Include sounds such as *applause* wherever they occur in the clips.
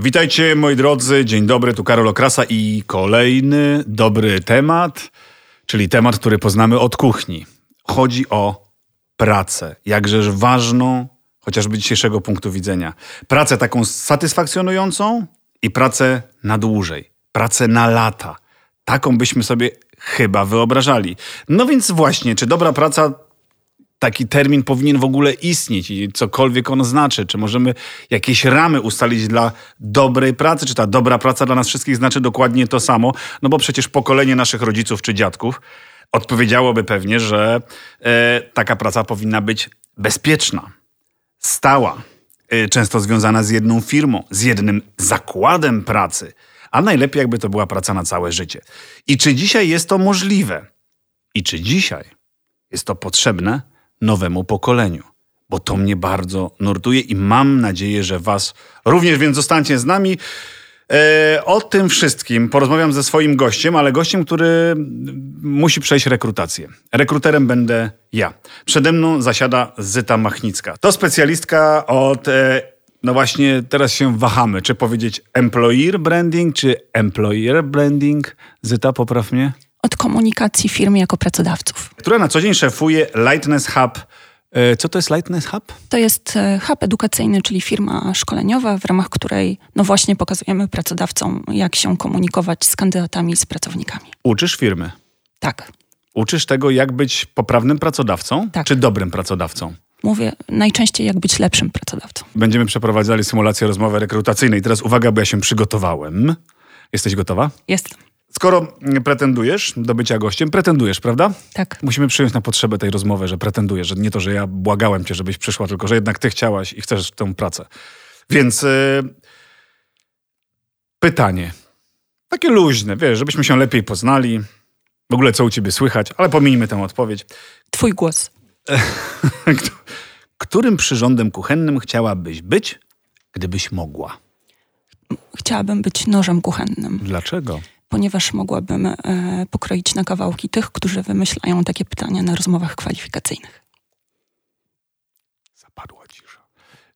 Witajcie moi drodzy, dzień dobry, tu Karol Okrasa i kolejny dobry temat, czyli temat, który poznamy od kuchni. Chodzi o pracę, jakżeż ważną, chociażby dzisiejszego punktu widzenia. Pracę taką satysfakcjonującą i pracę na dłużej, pracę na lata. Taką byśmy sobie chyba wyobrażali. No więc właśnie, czy dobra praca taki termin powinien w ogóle istnieć i cokolwiek on znaczy. Czy możemy jakieś ramy ustalić dla dobrej pracy? Czy ta dobra praca dla nas wszystkich znaczy dokładnie to samo? No bo przecież pokolenie naszych rodziców czy dziadków odpowiedziałoby pewnie, że e, taka praca powinna być bezpieczna, stała, e, często związana z jedną firmą, z jednym zakładem pracy, a najlepiej jakby to była praca na całe życie. I czy dzisiaj jest to możliwe? I czy dzisiaj jest to potrzebne? Nowemu pokoleniu. Bo to mnie bardzo nurtuje i mam nadzieję, że Was również, więc zostańcie z nami. E, o tym wszystkim porozmawiam ze swoim gościem, ale gościem, który musi przejść rekrutację. Rekruterem będę ja. Przede mną zasiada Zyta Machnicka. To specjalistka od, e, no właśnie teraz się wahamy, czy powiedzieć employer branding, czy employer branding. Zyta, popraw mnie od komunikacji firmy jako pracodawców. Która na co dzień szefuje Lightness Hub. E, co to jest Lightness Hub? To jest e, hub edukacyjny, czyli firma szkoleniowa, w ramach której no właśnie pokazujemy pracodawcom, jak się komunikować z kandydatami, z pracownikami. Uczysz firmy? Tak. Uczysz tego, jak być poprawnym pracodawcą, tak. czy dobrym pracodawcą? Mówię najczęściej, jak być lepszym pracodawcą. Będziemy przeprowadzali symulację rozmowy rekrutacyjnej. Teraz uwaga, bo ja się przygotowałem. Jesteś gotowa? Jestem. Skoro pretendujesz do bycia gościem, pretendujesz, prawda? Tak. Musimy przyjąć na potrzebę tej rozmowy, że pretendujesz, że nie to, że ja błagałem cię, żebyś przyszła, tylko że jednak ty chciałaś i chcesz tę pracę. Więc yy, pytanie. Takie luźne, wiesz, żebyśmy się lepiej poznali. W ogóle co u ciebie słychać, ale pominijmy tę odpowiedź. Twój głos. *laughs* Którym przyrządem kuchennym chciałabyś być, gdybyś mogła? Chciałabym być nożem kuchennym. Dlaczego? Ponieważ mogłabym e, pokroić na kawałki tych, którzy wymyślają takie pytania na rozmowach kwalifikacyjnych. Zapadła cisza.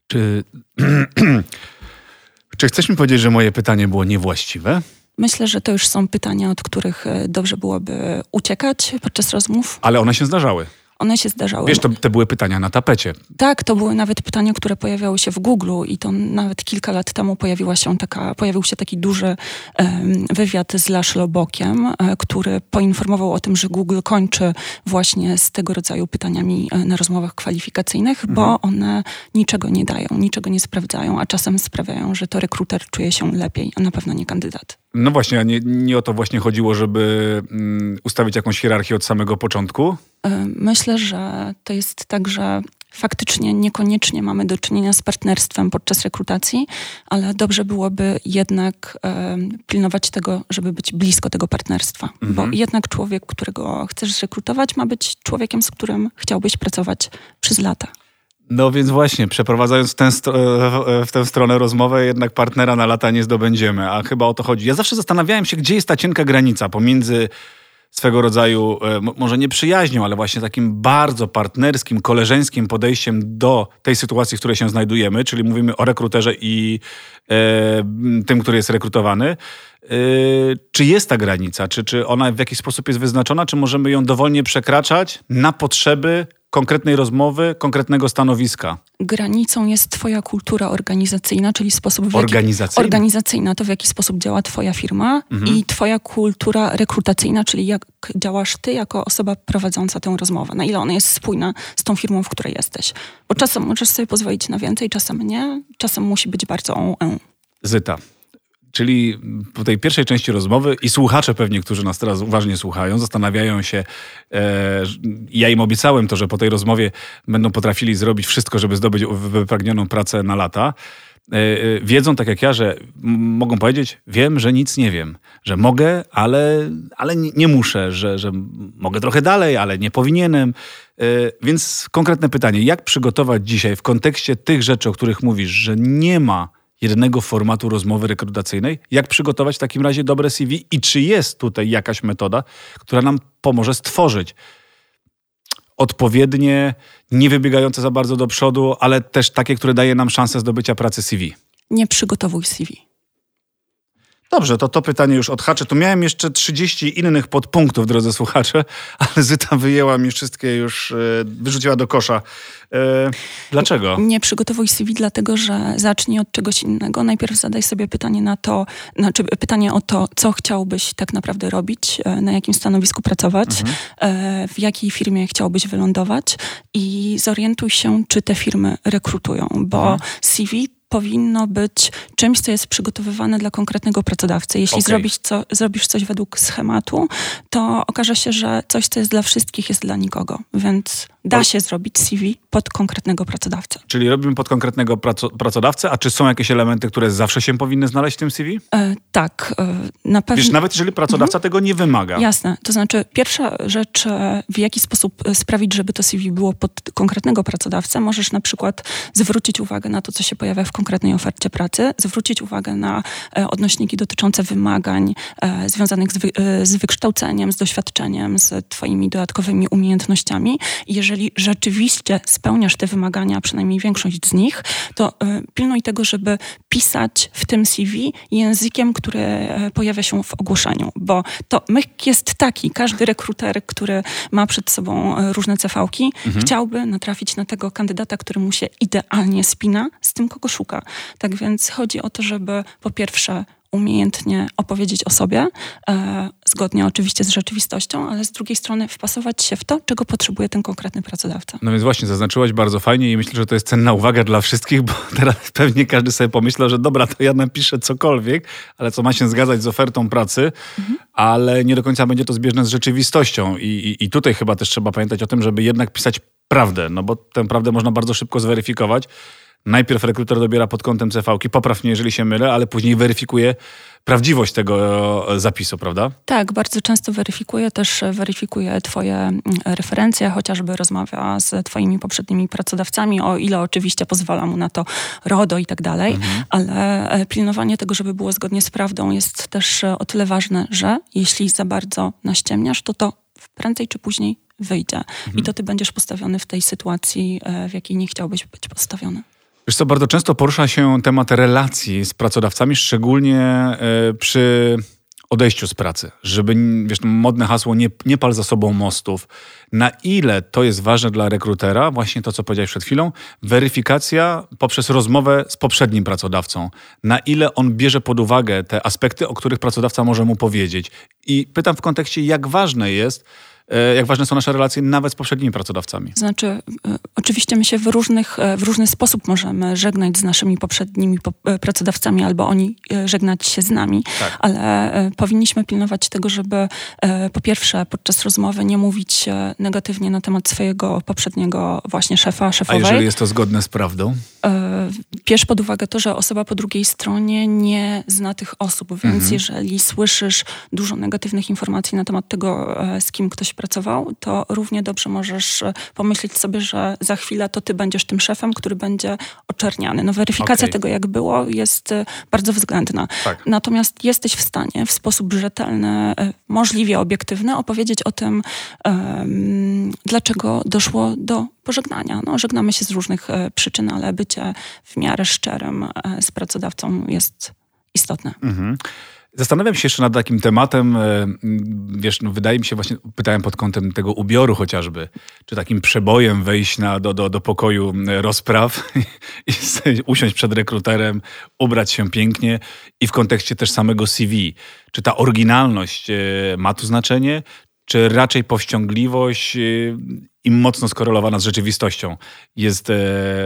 Czy, *clears throat* czy chcesz mi powiedzieć, że moje pytanie było niewłaściwe? Myślę, że to już są pytania, od których e, dobrze byłoby uciekać podczas rozmów. Ale one się zdarzały one się zdarzały. Wiesz, to, te były pytania na tapecie. Tak, to były nawet pytania, które pojawiały się w Google i to nawet kilka lat temu pojawiła się taka, pojawił się taki duży um, wywiad z Laszlo Bokiem, um, który poinformował o tym, że Google kończy właśnie z tego rodzaju pytaniami um, na rozmowach kwalifikacyjnych, mhm. bo one niczego nie dają, niczego nie sprawdzają, a czasem sprawiają, że to rekruter czuje się lepiej, a na pewno nie kandydat. No właśnie, a nie, nie o to właśnie chodziło, żeby um, ustawić jakąś hierarchię od samego początku? E, myślę, że to jest tak, że faktycznie niekoniecznie mamy do czynienia z partnerstwem podczas rekrutacji, ale dobrze byłoby jednak e, pilnować tego, żeby być blisko tego partnerstwa. Mhm. Bo jednak człowiek, którego chcesz zrekrutować, ma być człowiekiem, z którym chciałbyś pracować przez lata. No więc właśnie, przeprowadzając tę w tę stronę rozmowę, jednak partnera na lata nie zdobędziemy, a chyba o to chodzi. Ja zawsze zastanawiałem się, gdzie jest ta cienka granica pomiędzy swego rodzaju, e, może nie przyjaźnią, ale właśnie takim bardzo partnerskim, koleżeńskim podejściem do tej sytuacji, w której się znajdujemy, czyli mówimy o rekruterze i e, tym, który jest rekrutowany. E, czy jest ta granica? Czy, czy ona w jakiś sposób jest wyznaczona? Czy możemy ją dowolnie przekraczać na potrzeby konkretnej rozmowy, konkretnego stanowiska. Granicą jest twoja kultura organizacyjna, czyli sposób... W organizacyjna? organizacyjna, to w jaki sposób działa twoja firma mhm. i twoja kultura rekrutacyjna, czyli jak działasz ty jako osoba prowadząca tę rozmowę. Na ile ona jest spójna z tą firmą, w której jesteś. Bo czasem możesz sobie pozwolić na więcej, czasem nie. Czasem musi być bardzo... Zyta, Czyli po tej pierwszej części rozmowy i słuchacze pewnie, którzy nas teraz uważnie słuchają, zastanawiają się, e, ja im obiecałem to, że po tej rozmowie będą potrafili zrobić wszystko, żeby zdobyć wypragnioną pracę na lata. E, e, wiedzą, tak jak ja, że mogą powiedzieć, wiem, że nic nie wiem, że mogę, ale, ale nie muszę, że, że mogę trochę dalej, ale nie powinienem. E, więc konkretne pytanie, jak przygotować dzisiaj w kontekście tych rzeczy, o których mówisz, że nie ma jednego formatu rozmowy rekrutacyjnej? Jak przygotować w takim razie dobre CV i czy jest tutaj jakaś metoda, która nam pomoże stworzyć odpowiednie, nie wybiegające za bardzo do przodu, ale też takie, które daje nam szansę zdobycia pracy CV? Nie przygotowuj CV. Dobrze, to to pytanie już odhaczę. Tu miałem jeszcze 30 innych podpunktów, drodzy słuchacze, *laughs* ale Zyta wyjęła mi wszystkie już, e, wyrzuciła do kosza. E, dlaczego? Nie przygotowuj CV dlatego, że zacznij od czegoś innego. Najpierw zadaj sobie pytanie na to, znaczy pytanie o to, co chciałbyś tak naprawdę robić, e, na jakim stanowisku pracować, mhm. w jakiej firmie chciałbyś wylądować i zorientuj się, czy te firmy rekrutują, bo mhm. CV powinno być czymś, co jest przygotowywane dla konkretnego pracodawcy. Jeśli okay. zrobisz, co, zrobisz coś według schematu, to okaże się, że coś, co jest dla wszystkich, jest dla nikogo. Więc da się zrobić CV pod konkretnego pracodawcę. Czyli robimy pod konkretnego pracodawcę, a czy są jakieś elementy, które zawsze się powinny znaleźć w tym CV? E, tak, e, na pewno. Wiesz, nawet jeżeli pracodawca mhm. tego nie wymaga. Jasne, to znaczy pierwsza rzecz, e, w jaki sposób e, sprawić, żeby to CV było pod konkretnego pracodawcę, możesz na przykład zwrócić uwagę na to, co się pojawia w konkretnej ofercie pracy, zwrócić uwagę na e, odnośniki dotyczące wymagań e, związanych z, wy, z wykształceniem, z doświadczeniem, z twoimi dodatkowymi umiejętnościami. Jeżeli jeżeli rzeczywiście spełniasz te wymagania, przynajmniej większość z nich, to y, pilnuj tego, żeby pisać w tym CV językiem, który y, pojawia się w ogłoszeniu, bo to myk jest taki, każdy rekruter, który ma przed sobą y, różne CV-ki, mhm. chciałby natrafić na tego kandydata, który mu się idealnie spina z tym, kogo szuka. Tak więc chodzi o to, żeby po pierwsze umiejętnie opowiedzieć o sobie, e, zgodnie oczywiście z rzeczywistością, ale z drugiej strony wpasować się w to, czego potrzebuje ten konkretny pracodawca. No więc właśnie, zaznaczyłaś bardzo fajnie i myślę, że to jest cenna uwaga dla wszystkich, bo *laughs* teraz pewnie każdy sobie pomyślał, że dobra, to ja napiszę cokolwiek, ale co ma się zgadzać z ofertą pracy, mhm. ale nie do końca będzie to zbieżne z rzeczywistością I, i, i tutaj chyba też trzeba pamiętać o tym, żeby jednak pisać prawdę, no bo tę prawdę można bardzo szybko zweryfikować najpierw rekruter dobiera pod kątem CV-ki, popraw mnie, jeżeli się mylę, ale później weryfikuje prawdziwość tego e, zapisu, prawda? Tak, bardzo często weryfikuje, też weryfikuje twoje mm, referencje, chociażby rozmawia z twoimi poprzednimi pracodawcami, o ile oczywiście pozwala mu na to RODO i tak dalej, mhm. ale e, pilnowanie tego, żeby było zgodnie z prawdą jest też e, o tyle ważne, że jeśli za bardzo naściemniasz, to to prędzej czy później wyjdzie. Mhm. I to ty będziesz postawiony w tej sytuacji, w jakiej nie chciałbyś być postawiony. Wiesz co, bardzo często porusza się temat relacji z pracodawcami, szczególnie e, przy odejściu z pracy, żeby, wiesz, modne hasło, nie, nie pal za sobą mostów. Na ile to jest ważne dla rekrutera, właśnie to, co powiedziałeś przed chwilą, weryfikacja poprzez rozmowę z poprzednim pracodawcą. Na ile on bierze pod uwagę te aspekty, o których pracodawca może mu powiedzieć. I pytam w kontekście, jak ważne jest, jak ważne są nasze relacje nawet z poprzednimi pracodawcami. Znaczy, e, oczywiście my się w, różnych, e, w różny sposób możemy żegnać z naszymi poprzednimi pracodawcami albo oni żegnać się z nami, tak. ale powinniśmy pilnować tego, żeby po pierwsze podczas rozmowy nie mówić negatywnie na temat swojego poprzedniego właśnie szefa, szefowej. A jeżeli jest to zgodne z prawdą? Bierz pod uwagę to, że osoba po drugiej stronie nie zna tych osób, więc mhm. jeżeli słyszysz dużo negatywnych informacji na temat tego, z kim ktoś pracował, to równie dobrze możesz e, pomyśleć sobie, że za chwilę to ty będziesz tym szefem, który będzie oczerniany. No weryfikacja okay. tego, jak było, jest e, bardzo względna. Tak. Natomiast jesteś w stanie w sposób rzetelny, e, możliwie obiektywny opowiedzieć o tym, um, dlaczego doszło do pożegnania. No, żegnamy się z różnych przyczyn, ale bycie w miarę szczerym z pracodawcą jest istotne. Mhm. Zastanawiam się jeszcze nad takim tematem, e, wiesz, no wydaje mi się właśnie, pytałem pod kątem tego ubioru chociażby, czy takim przebojem wejść na, do, do, do pokoju rozpraw *laughs* i usiąść przed rekruterem, ubrać się pięknie i w kontekście też samego CV. Czy ta oryginalność e, ma tu znaczenie, czy raczej powściągliwość e, i mocno skorelowana z rzeczywistością jest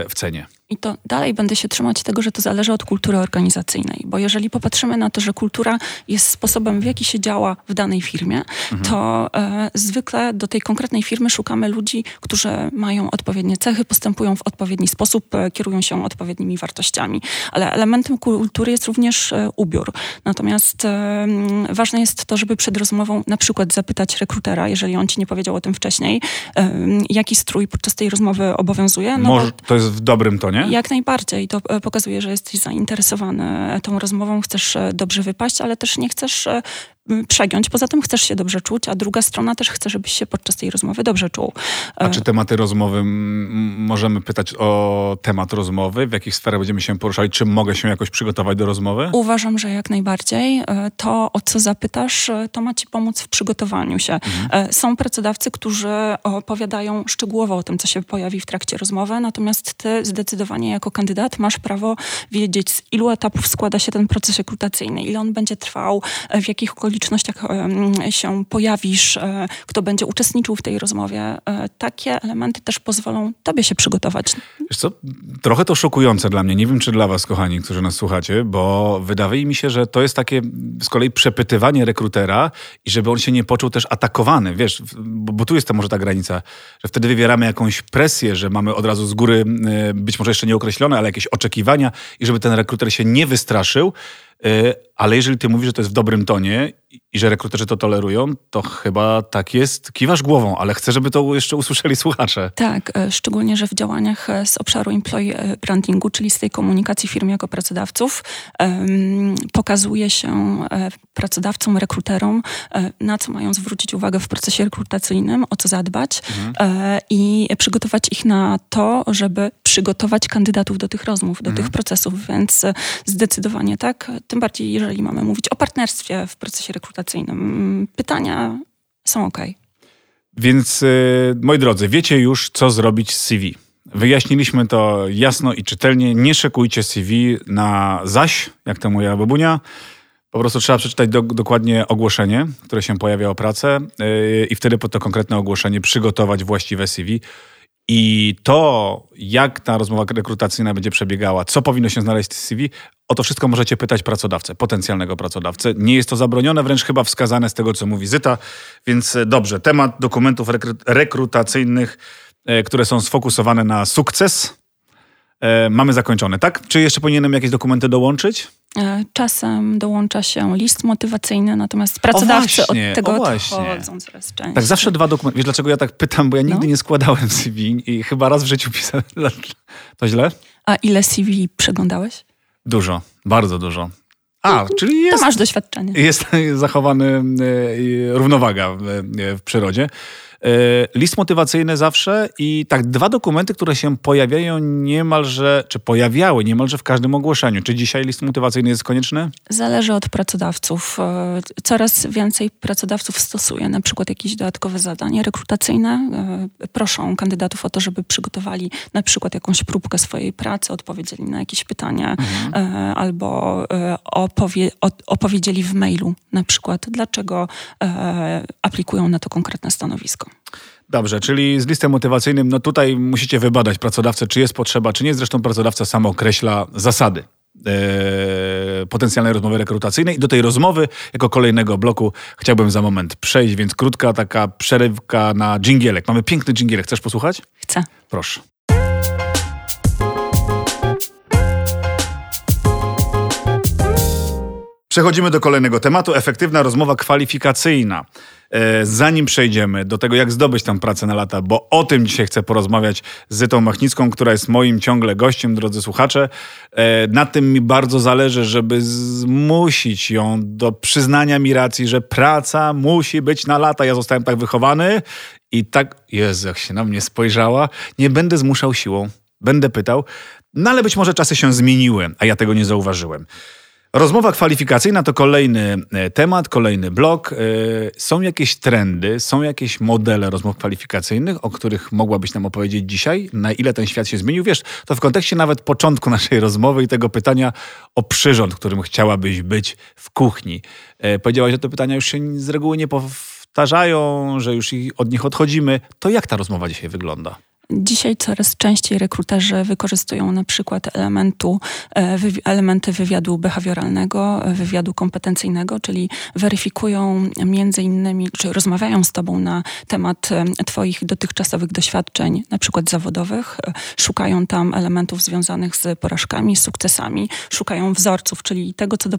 w cenie? I to dalej będę się trzymać tego, że to zależy od kultury organizacyjnej, bo jeżeli popatrzymy na to, że kultura jest sposobem, w jaki się działa w danej firmie, mhm. to e, zwykle do tej konkretnej firmy szukamy ludzi, którzy mają odpowiednie cechy, postępują w odpowiedni sposób, e, kierują się odpowiednimi wartościami. Ale elementem kultury jest również e, ubiór. Natomiast e, ważne jest to, żeby przed rozmową na przykład zapytać rekrutera, jeżeli on ci nie powiedział o tym wcześniej, e, jaki strój podczas tej rozmowy obowiązuje. No Może, to jest w dobrym tonie nie? Jak najbardziej. To e, pokazuje, że jesteś zainteresowany tą rozmową, chcesz e, dobrze wypaść, ale też nie chcesz e, przegiąć. Poza tym chcesz się dobrze czuć, a druga strona też chce, żebyś się podczas tej rozmowy dobrze czuł. A czy tematy rozmowy, możemy pytać o temat rozmowy, w jakich sferach będziemy się poruszali, czy mogę się jakoś przygotować do rozmowy? Uważam, że jak najbardziej. E, to, o co zapytasz, e, to ma ci pomóc w przygotowaniu się. Mhm. Są pracodawcy, którzy opowiadają szczegółowo o tym, co się pojawi w trakcie rozmowy, natomiast ty zdecydowanie jako kandydat masz prawo wiedzieć, z ilu etapów składa się ten proces rekrutacyjny, ile on będzie trwał, w jakich okolicznościach się pojawisz, e, kto będzie uczestniczył w tej rozmowie. E, takie elementy też pozwolą tobie się przygotować. Wiesz co, trochę to szokujące dla mnie. Nie wiem, czy dla was, kochani, którzy nas słuchacie, bo wydaje mi się, że to jest takie z kolei przepytywanie rekrutera i żeby on się nie poczuł też atakowany, wiesz, bo, bo tu jest to może ta granica, że wtedy wywieramy jakąś presję, że mamy od razu z góry e, być może jeszcze nieokreślone, ale jakieś oczekiwania i żeby ten rekruter się nie wystraszył, ale jeżeli ty mówisz, że to jest w dobrym tonie i że rekruterzy to tolerują, to chyba tak jest. Kiwasz głową, ale chcę, żeby to jeszcze usłyszeli słuchacze. Tak, e, szczególnie, że w działaniach e, z obszaru employee e, brandingu, czyli z tej komunikacji firm jako pracodawców, pokazuje się pracodawcom, rekruterom, na co mają zwrócić uwagę w procesie rekrutacyjnym, o co zadbać mhm. i przygotować ich na to, żeby przygotować kandydatów do tych rozmów, do mhm. tych procesów, więc zdecydowanie tak. Tym bardziej, jeżeli jeżeli mamy mówić o partnerstwie w procesie rekrutacyjnym. Pytania są ok. Więc y, moi drodzy, wiecie już, co zrobić z CV. Wyjaśniliśmy to jasno i czytelnie. Nie szykujcie CV na zaś, jak to moja babunia. Po prostu trzeba przeczytać do, dokładnie ogłoszenie, które się pojawia o pracę yy, i wtedy pod to konkretne ogłoszenie przygotować właściwe CV. I to, jak ta rozmowa rekrutacyjna będzie przebiegała, co powinno się znaleźć w CV, o to wszystko możecie pytać pracodawcę, potencjalnego pracodawcę. Nie jest to zabronione, wręcz chyba wskazane z tego, co mówi Zyta. Więc e, dobrze, temat dokumentów rekrutacyjnych, e, które są sfokusowane na sukces, e, mamy zakończone, tak? Czy jeszcze powinienem jakieś dokumenty dołączyć? Czasem dołącza się list motywacyjny, natomiast pracodawcy właśnie, od tego odchodzą coraz częściej. Tak, zawsze dwa dokumenty. Wiesz, dlaczego ja tak pytam? Bo ja nigdy no. nie składałem CV i chyba raz w życiu pisałem. To źle? A ile CV przeglądałeś? Dużo, bardzo dużo. A, czyli jest. To masz doświadczenie. Jest *laughs* zachowany e, równowaga w, w przyrodzie. E, list motywacyjny zawsze i tak dwa dokumenty, które się pojawiają niemalże, czy pojawiały niemalże w każdym ogłoszeniu. Czy dzisiaj list motywacyjny jest konieczny? Zależy od pracodawców. E, coraz więcej pracodawców stosuje na przykład jakieś dodatkowe zadanie rekrutacyjne. E, proszą kandydatów o to, żeby przygotowali na przykład jakąś próbkę swojej pracy, odpowiedzieli na jakieś pytania mhm. albo opowie, opowiedzieli w mailu na przykład, dlaczego aplikują na to konkretne stanowisko. Dobrze, czyli z listem motywacyjnym, no tutaj musicie wybadać pracodawcę, czy jest potrzeba, czy nie. Zresztą pracodawca sam określa zasady e, potencjalnej rozmowy rekrutacyjnej. I do tej rozmowy, jako kolejnego bloku, chciałbym za moment przejść, więc krótka taka przerywka na dżingielek. Mamy piękny dżingielek. Chcesz posłuchać? Chcę. Proszę. Przechodzimy do kolejnego tematu. Efektywna rozmowa kwalifikacyjna. E, zanim przejdziemy do tego, jak zdobyć tam pracę na lata, bo o tym dzisiaj chcę porozmawiać z Zytą Machnicką, która jest moim ciągle gościem, drodzy słuchacze. E, na tym mi bardzo zależy, żeby zmusić ją do przyznania mi racji, że praca musi być na lata. Ja zostałem tak wychowany i tak, Jezu, jak się na mnie spojrzała, nie będę zmuszał siłą. Będę pytał, no ale być może czasy się zmieniły, a ja tego nie zauważyłem. Rozmowa kwalifikacyjna to kolejny e, temat, kolejny blok. E, są jakieś trendy, są jakieś modele rozmów kwalifikacyjnych, o których mogłabyś nam opowiedzieć dzisiaj? Na ile ten świat się zmienił? Wiesz, to w kontekście nawet początku *laughs* naszej rozmowy i tego pytania o przyrząd, którym chciałabyś być w kuchni. E, powiedziałaś, że te pytania już się z reguły nie powtarzają, że już od nich odchodzimy. To jak ta rozmowa dzisiaj wygląda? Dzisiaj coraz częściej rekruterzy wykorzystują na przykład elementu, e, elementy wywiadu behawioralnego, wywiadu kompetencyjnego, czyli weryfikują między innymi, czy rozmawiają z tobą na temat e, twoich dotychczasowych doświadczeń, na przykład zawodowych, e, szukają tam elementów związanych z porażkami, z sukcesami, szukają wzorców, czyli tego, co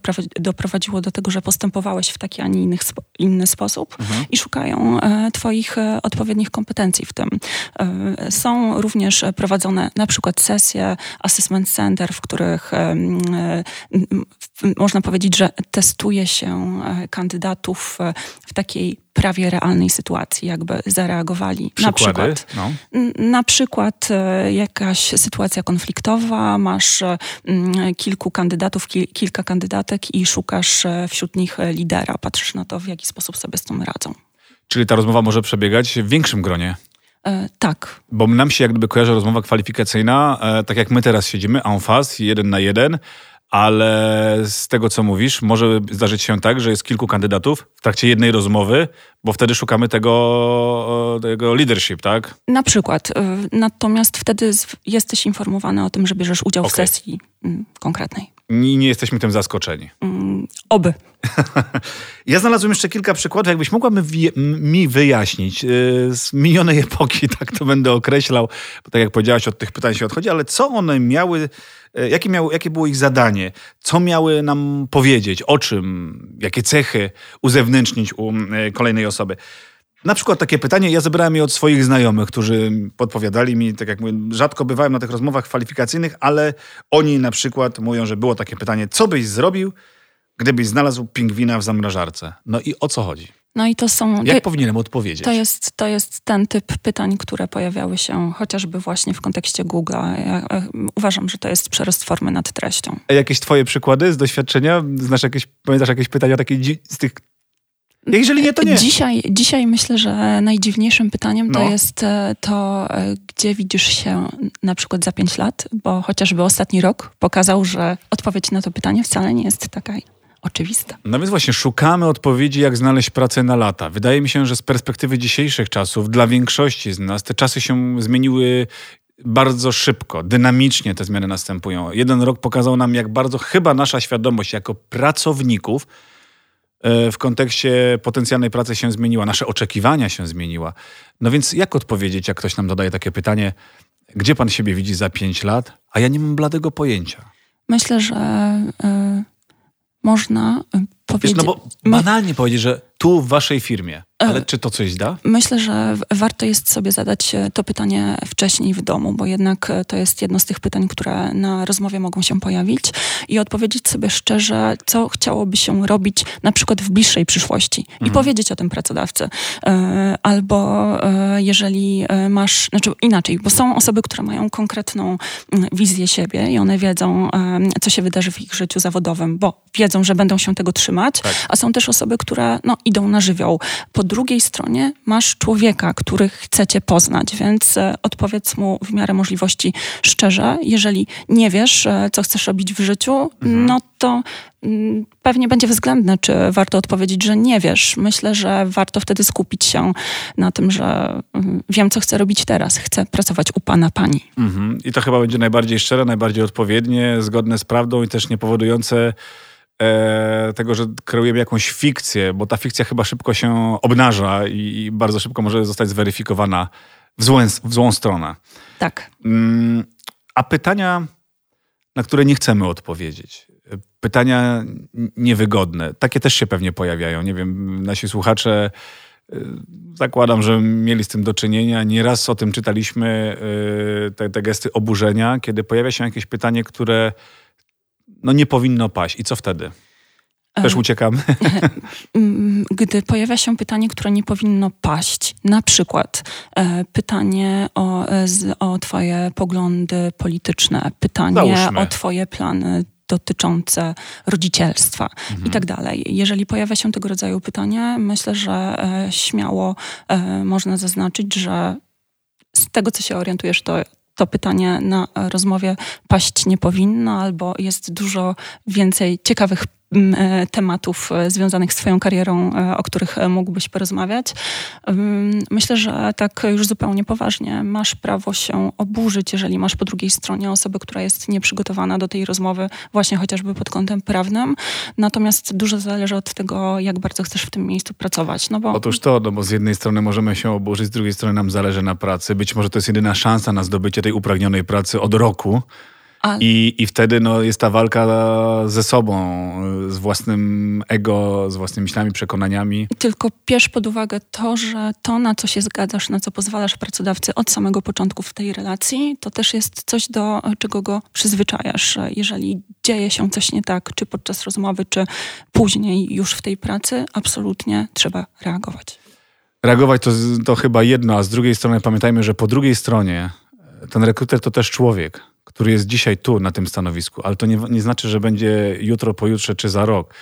doprowadziło do tego, że postępowałeś w taki, a nie inny, inny sposób. Mhm. i szukają twoich odpowiednich kompetencji w tym Są również prowadzone na przykład sesje assessment center, w których można powiedzieć, że testuje się kandydatów w takiej prawie realnej sytuacji, jakby zareagowali. Przykłady? Na przykład, no. na przykład e, jakaś sytuacja konfliktowa, masz kilku kandydatów, kilka kandydatek i szukasz e, wśród nich lidera. Patrzysz na to, w jaki sposób sobie z tym radzą. Czyli ta rozmowa może przebiegać w większym gronie? E, tak. Bo nam się jak gdyby kojarzy rozmowa kwalifikacyjna, e, tak jak my teraz siedzimy, en face, jeden na jeden, ale z tego, co mówisz, może zdarzyć się tak, że jest kilku kandydatów w trakcie jednej rozmowy, bo wtedy szukamy tego, tego leadership, tak? Na przykład. Y, natomiast wtedy jesteś informowany o tym, że bierzesz udział okay. w sesji mm, konkretnej. I nie jesteśmy tym zaskoczeni. Mm, oby. *laughs* ja znalazłem jeszcze kilka przykładów. Jakbyś mogła mi wyjaśnić y, z minionej *laughs* epoki, tak to będę określał, bo tak jak powiedziałaś, od tych pytań się odchodzi, ale co one miały E, jakie, miało, jakie było ich zadanie? Co miały nam powiedzieć? O czym? Jakie cechy uzewnętrznić u e, kolejnej osoby? Na przykład takie pytanie, ja zebrałem je od swoich znajomych, którzy podpowiadali mi, tak jak mówię, rzadko bywałem na tych rozmowach kwalifikacyjnych, ale oni na przykład mówią, że było takie pytanie, co byś zrobił, gdybyś znalazł pingwina w zamrażarce? No i o co chodzi? No i to są. Jak to, powinienem odpowiedzieć? To jest, to jest ten typ pytań, które pojawiały się chociażby właśnie w kontekście Google'a. Ja uważam, że to jest przerost formy nad treścią. A jakieś Twoje przykłady z doświadczenia? Znasz jakieś, pamiętasz jakieś pytania takie z tych jeżeli nie, to nie. Dzisiaj, dzisiaj myślę, że najdziwniejszym pytaniem no. to jest e, to, e, gdzie widzisz się na przykład za pięć lat, bo chociażby ostatni rok pokazał, że odpowiedź na to pytanie wcale nie jest taka oczywista. No więc właśnie szukamy odpowiedzi, jak znaleźć pracę na lata. Wydaje mi się, że z perspektywy dzisiejszych czasów, dla większości z nas, te czasy się zmieniły bardzo szybko, dynamicznie te zmiany następują. Jeden rok pokazał nam, jak bardzo chyba nasza świadomość jako pracowników e, w kontekście potencjalnej pracy się zmieniła, nasze oczekiwania się zmieniła. No więc jak odpowiedzieć, jak ktoś nam zadaje takie pytanie, gdzie pan siebie widzi za pięć lat, a ja nie mam bladego pojęcia. Myślę, że y, można powiedzieć... Wiesz, no bo banalnie powiedzieć, że tu w waszej firmie ale czy to coś da? Myślę, że warto jest sobie zadać e, to pytanie wcześniej w domu, bo jednak e, to jest jedno z tych pytań, które na rozmowie mogą się pojawić i odpowiedzieć sobie szczerze, co chciałoby się robić na przykład w bliższej przyszłości mhm. i powiedzieć o tym pracodawcy. E, albo jeżeli masz, znaczy inaczej, bo są osoby, które mają konkretną mm, wizję siebie i one wiedzą, co się wydarzy w ich życiu zawodowym, bo wiedzą, że będą się tego trzymać, tak. a są też osoby, które no, idą na żywioł. Po drugiej stronie masz człowieka, który chcecie poznać, więc e, odpowiedz mu w miarę możliwości szczerze. Jeżeli nie wiesz, e, co chcesz robić w życiu, mhm. no to mm, pewnie będzie względne, czy warto odpowiedzieć, że nie wiesz. Myślę, że warto wtedy skupić się na tym, że mm, wiem, co chcę robić teraz. Chcę pracować u pana, pani. Mhm. I to chyba będzie najbardziej szczere, najbardziej odpowiednie, zgodne z prawdą i też nie powodujące e, tego, że kreujemy jakąś fikcję, bo ta fikcja chyba szybko się obnaża i, i bardzo szybko może zostać zweryfikowana w złą, w złą stronę. Tak. Mm, a pytania, na które nie chcemy odpowiedzieć. Pytania niewygodne. Takie też się pewnie pojawiają. Nie wiem, nasi słuchacze e, zakładam, że mieli z tym do czynienia. Nieraz o tym czytaliśmy, e, te, te gesty oburzenia, kiedy pojawia się jakieś pytanie, które no nie powinno paść. I co wtedy? Też uciekamy. *laughs* Gdy pojawia się pytanie, które nie powinno paść, na przykład e, pytanie o, e, o Twoje poglądy polityczne, pytanie Załóżmy. o Twoje plany dotyczące rodzicielstwa mhm. i tak dalej. Jeżeli pojawia się tego rodzaju pytanie, myślę, że e, śmiało można zaznaczyć, że z tego, co się orientujesz, to to pytanie na rozmowie paść nie powinno, albo jest dużo więcej ciekawych E, tematów e, związanych z Twoją karierą, e, o których mógłbyś porozmawiać. Myślę, że tak już zupełnie poważnie masz prawo się oburzyć, jeżeli masz po drugiej stronie osobę, która jest nieprzygotowana do tej rozmowy, właśnie chociażby pod kątem prawnym. Natomiast dużo zależy od tego, jak bardzo chcesz w tym miejscu pracować. No bo... Otóż to, no bo z jednej strony możemy się oburzyć, z drugiej strony nam zależy na pracy. Być może to jest jedyna szansa na zdobycie tej upragnionej pracy od roku A... I, I wtedy no, jest ta walka ze sobą, z własnym ego, z własnymi myślami, przekonaniami. Tylko bierz pod uwagę to, że to, na co się zgadzasz, na co pozwalasz pracodawcy od samego początku w tej relacji, to też jest coś, do czego go przyzwyczajasz. Jeżeli dzieje się coś nie tak, czy podczas rozmowy, czy później już w tej pracy, absolutnie trzeba reagować. Reagować to, to chyba jedno, a z drugiej strony pamiętajmy, że po drugiej stronie ten rekruter to też człowiek który jest dzisiaj tu, na tym stanowisku, ale to nie, nie znaczy, że będzie jutro, pojutrze czy za rok.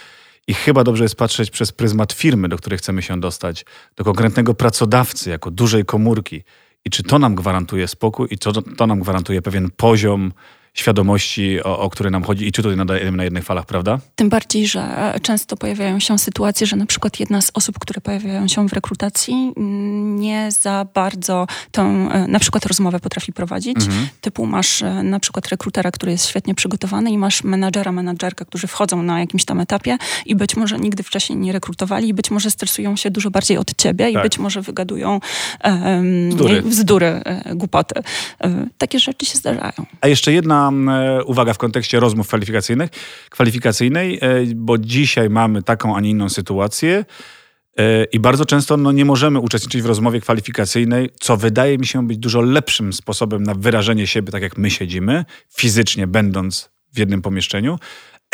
I chyba dobrze jest patrzeć przez pryzmat firmy, do której chcemy się dostać, do konkretnego pracodawcy, jako dużej komórki. I czy to nam gwarantuje spokój i to, to nam gwarantuje pewien poziom świadomości, o, o które nam chodzi i czy tutaj nadajemy na jednych falach, prawda? Tym bardziej, że często pojawiają się sytuacje, że na przykład jedna z osób, które pojawiają się w rekrutacji, nie za bardzo tą e, na przykład rozmowę potrafi prowadzić. Mhm. Typu masz e, na przykład rekrutera, który jest świetnie przygotowany i masz menadżera, menadżerkę, którzy wchodzą na jakimś tam etapie i być może nigdy wcześniej nie rekrutowali i być może stresują się dużo bardziej od ciebie tak. i być może wygadują um, bzdury, bzdury głupoty. takie rzeczy się zdarzają. A jeszcze jedna uwaga w kontekście rozmów kwalifikacyjnych, kwalifikacyjnej, e, bo dzisiaj mamy taką, a nie inną sytuację. E, I bardzo często no, nie możemy uczestniczyć w rozmowie kwalifikacyjnej, co wydaje mi się być dużo lepszym sposobem na wyrażenie siebie, tak jak my siedzimy, fizycznie będąc w jednym pomieszczeniu,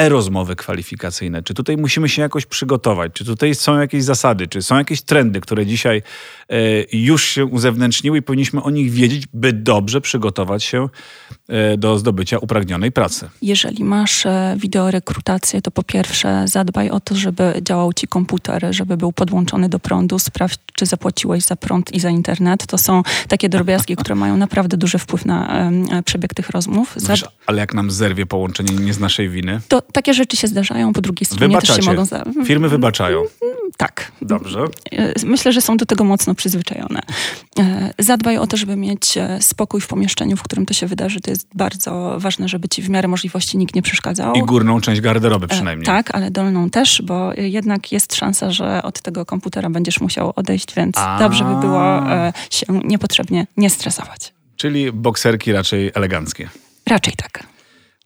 e-rozmowy kwalifikacyjne? Czy tutaj musimy się jakoś przygotować? Czy tutaj są jakieś zasady? Czy są jakieś trendy, które dzisiaj e, już się uzewnętrzniły i powinniśmy o nich wiedzieć, by dobrze przygotować się e, do zdobycia upragnionej pracy? Jeżeli masz e, wideorekrutację, to po pierwsze zadbaj o to, żeby działał ci komputer, żeby był podłączony do prądu. Sprawdź, czy zapłaciłeś za prąd i za internet. To są takie drobiazgi, które mają naprawdę duży wpływ na przebieg tych rozmów. Wiesz, ale jak nam zerwie połączenie nie z naszej winy? To takie rzeczy się zdarzają, po drugiej stronie Wybaczacie. też się mogą... Za... Firmy wybaczają. Tak. Dobrze. E, myślę, że są do tego mocno przyzwyczajone. E, zadbaj o to, żeby mieć e, spokój w pomieszczeniu, w którym to się wydarzy. To jest bardzo ważne, żeby ci w miarę możliwości nikt nie przeszkadzał. I górną część garderoby przynajmniej. Tak, ale dolną też, bo jednak jest szansa, że od tego komputera będziesz musiał odejść, więc A. dobrze by było się niepotrzebnie nie stresować. Czyli bokserki raczej eleganckie. Raczej tak.